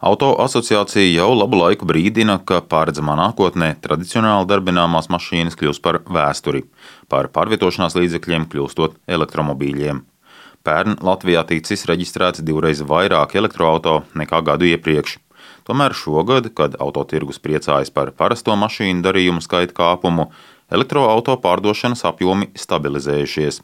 Auto asociācija jau labu laiku brīdina, ka pārredzamā nākotnē tradicionāli darbināmās mašīnas kļūs par vēsturi, par pārvietošanās līdzekļiem kļūstot elektromobīļiem. Pērn Latvijā ticis reģistrēts divreiz vairāk elektroautorātu nekā gadu iepriekš. Tomēr šogad, kad autotirgus priecājas par parasto mašīnu darījumu skaita kāpumu, elektroautorātu pārdošanas apjomi stabilizējušies.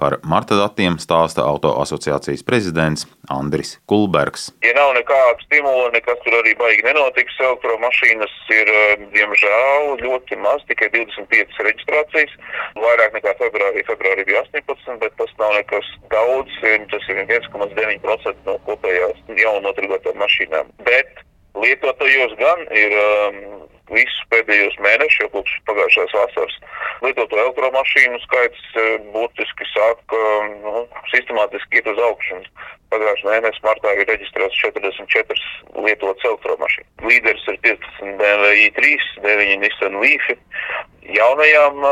Par marta datiem stāsta Auto asociācijas prezidents Andris Kulbergs. Ja nav nekāda stimula, nekas tur arī baigi nenotiks. Elektromašīnas ir, diemžēl, ļoti maz, tikai 25 reģistrācijas. Vairāk nekā februārī. Februārī bija 18, bet tas nav nekas daudz. Tas ir 1,9% no kopējās jaunu notirgotām mašīnām. Bet lietotājos gan ir um, visus pēdējos mēnešus, jau kopš pagājušās vasaras, lietoto elektromašīnu skaits e, būtiski sāk nu, sistemātiski iet uz augšu. Pagājušā mēnesī martā ir reģistrēts 44 lietotas elektromašīnas. Līderis ir 15 BMW i3, 9 Nissan Leaf. Jaunajām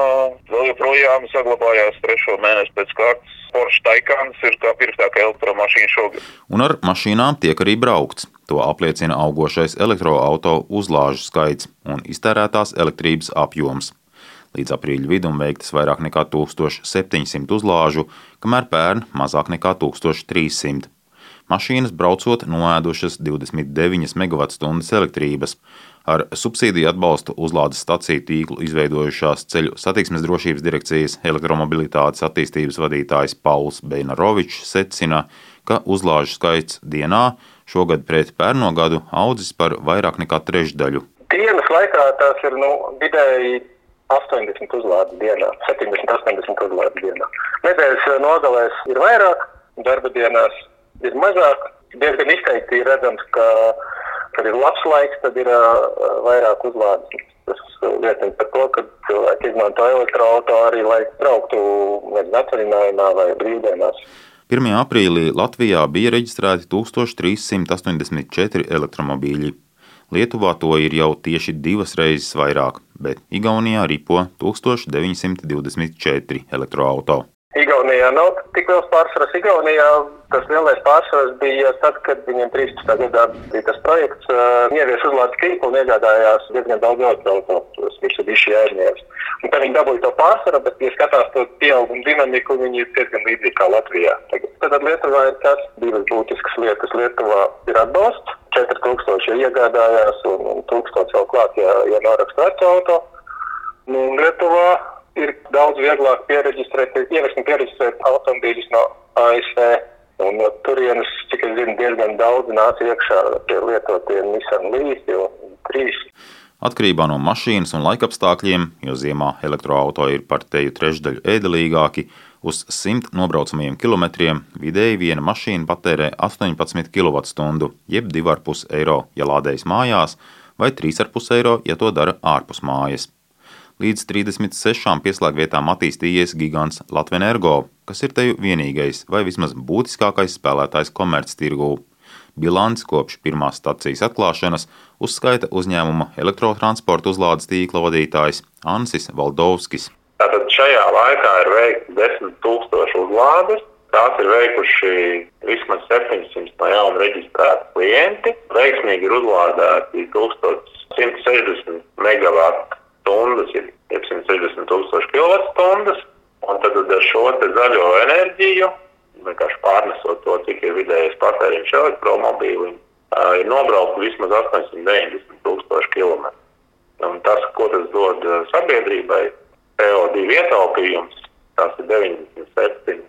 vēl joprojām saglabājās trešo mēnesi pēc kārtas. Porsche Taycans ir kā pirktākā elektromašīna šogad. Un ar mašīnām tiek arī braukts. To apliecina augošais elektroautorātu uzlāžu skaits un iztērētās elektrības apjoms. Līdz aprīļa vidum veiktas vairāk nekā 1700 uzlāžu, kamēr pērn mazāk nekā 1300. Mašīnas braucot noēdušas 29 MWh elektrības. Ar subsīdiju atbalstu uzlādes staciju tīklu izveidojušās ceļu satiksmes drošības direkcijas elektromobilitātes attīstības vadītājs Pauls Beinarovičs secina, ka uzlāžu skaits dienā šogad pret pērno gadu audzis par vairāk nekā trešdaļu. Dienas laikā tās ir nu, vidēji 80 uzlādes dienā, 70, 80 uzlādes dienā. Nedēļas nogalēs ir vairāk, darba dienās ir mazāk. Diezgan izteikti ir redzams, ka, kad ir labs laiks, tad ir uh, vairāk uzlādes. Tas liecina par to, ka cilvēki izmanto elektroautorātu arī, lai brauktu nezinu, atvaļinājumā vai brīvdienās. 1. aprīlī Latvijā bija reģistrēti 1384 elektromobīļi. Lietuvā to ir jau tieši divas reizes vairāk, bet Igaunijā ripo 1924 elektroautorāti. Igaunijā nav tik liels pārsvars. Igaunijā tas lielais pārsvars bija tad, kad viņiem 13. gadā bija tas projekts, uh, ievies uzlādes tīklu un iegādājās diezgan daudz elektroautorātu, Mitsubishi ērnijas. Un tad viņi dabūja to pārsvaru, bet, ja skatās to pieaugumu dinamiku, viņi ir diezgan līdzīgi kā Latvijā. Tagad, tad Lietuvā ir tas divas būtiskas lietas. Lietuvā ir atbalsts, 4000 iegādājās un, un 1000 vēl klāt, ja, ja noraksta veco auto. Nu, Lietuvā ir daudz vieglāk pieregistrēt, un pieregistrēt automobīļus no ASV. Un no turienes, cik es zinu, diezgan daudz nāca iekšā pie lietotiem Nissan Leaf un 3. Atkarībā no mašīnas un laikapstākļiem, jo ziemā elektroautorāti ir par teju trešdaļu ēdelīgāki, uz 100 nobraucamajiem kilometriem vidēji viena mašīna patērē 18 kWh, jeb 2,5 eiro, ja lādējas mājās, vai 3,5 eiro, ja to dara ārpus mājas. Līdz 36 pieslēgvietām attīstījies gigants Latvenergo, kas ir teju vienīgais vai vismaz būtiskākais spēlētājs komerctirgū. Bilants kopš pirmās stacijas atklāšanas uzskaita uzņēmuma elektrotransporta uzlādes tīkla vadītājs Ansis Valdovskis. Tātad šajā laikā ir veikti 10 000 uzlādes. Tās ir veikuši vismaz 700 no jauna reģistrēti klienti. Veiksmīgi ir uzlādēti 1160 megawatu stundas ir 160 tūkstoši kWh. Un tad ar šo zaļo enerģiju, vienkārši pārnesot to, cik ir vidējais patēriņš elektromobīlim, ir nobraukti vismaz 890 tūkstoši km. Un tas, ko tas dod sabiedrībai, CO2 ietaupījums, tas ir 97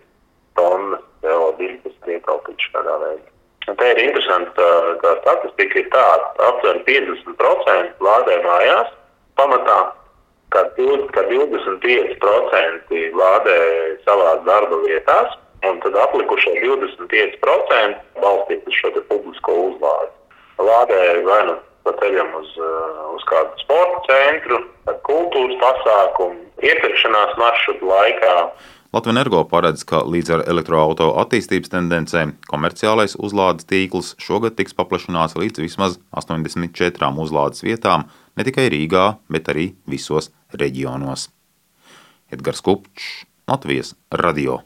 tonnas CO2, kas ir ietaupīts šādā veidā. Un te ir interesanti, ka statistika ir tāda, ka aptuveni 50% lādē mājās, pamatā, ka 25% lādē savā darba vietās, un tad atlikušie 25% balstīt uz šo publisko uzlādi. Lādē vai nu pa ceļam uz, uz kādu sporta centru, kultūras pasākumu, iepirkšanās maršrutu laikā. Latvijas energo paredz, ka līdz ar elektroautorātu attīstības tendencēm komerciālais uzlādes tīkls šogad tiks paplašināts līdz vismaz 84 uzlādes vietām ne tikai Rīgā, bet arī visos reģionos. Edgars Kupčs, Latvijas Radio.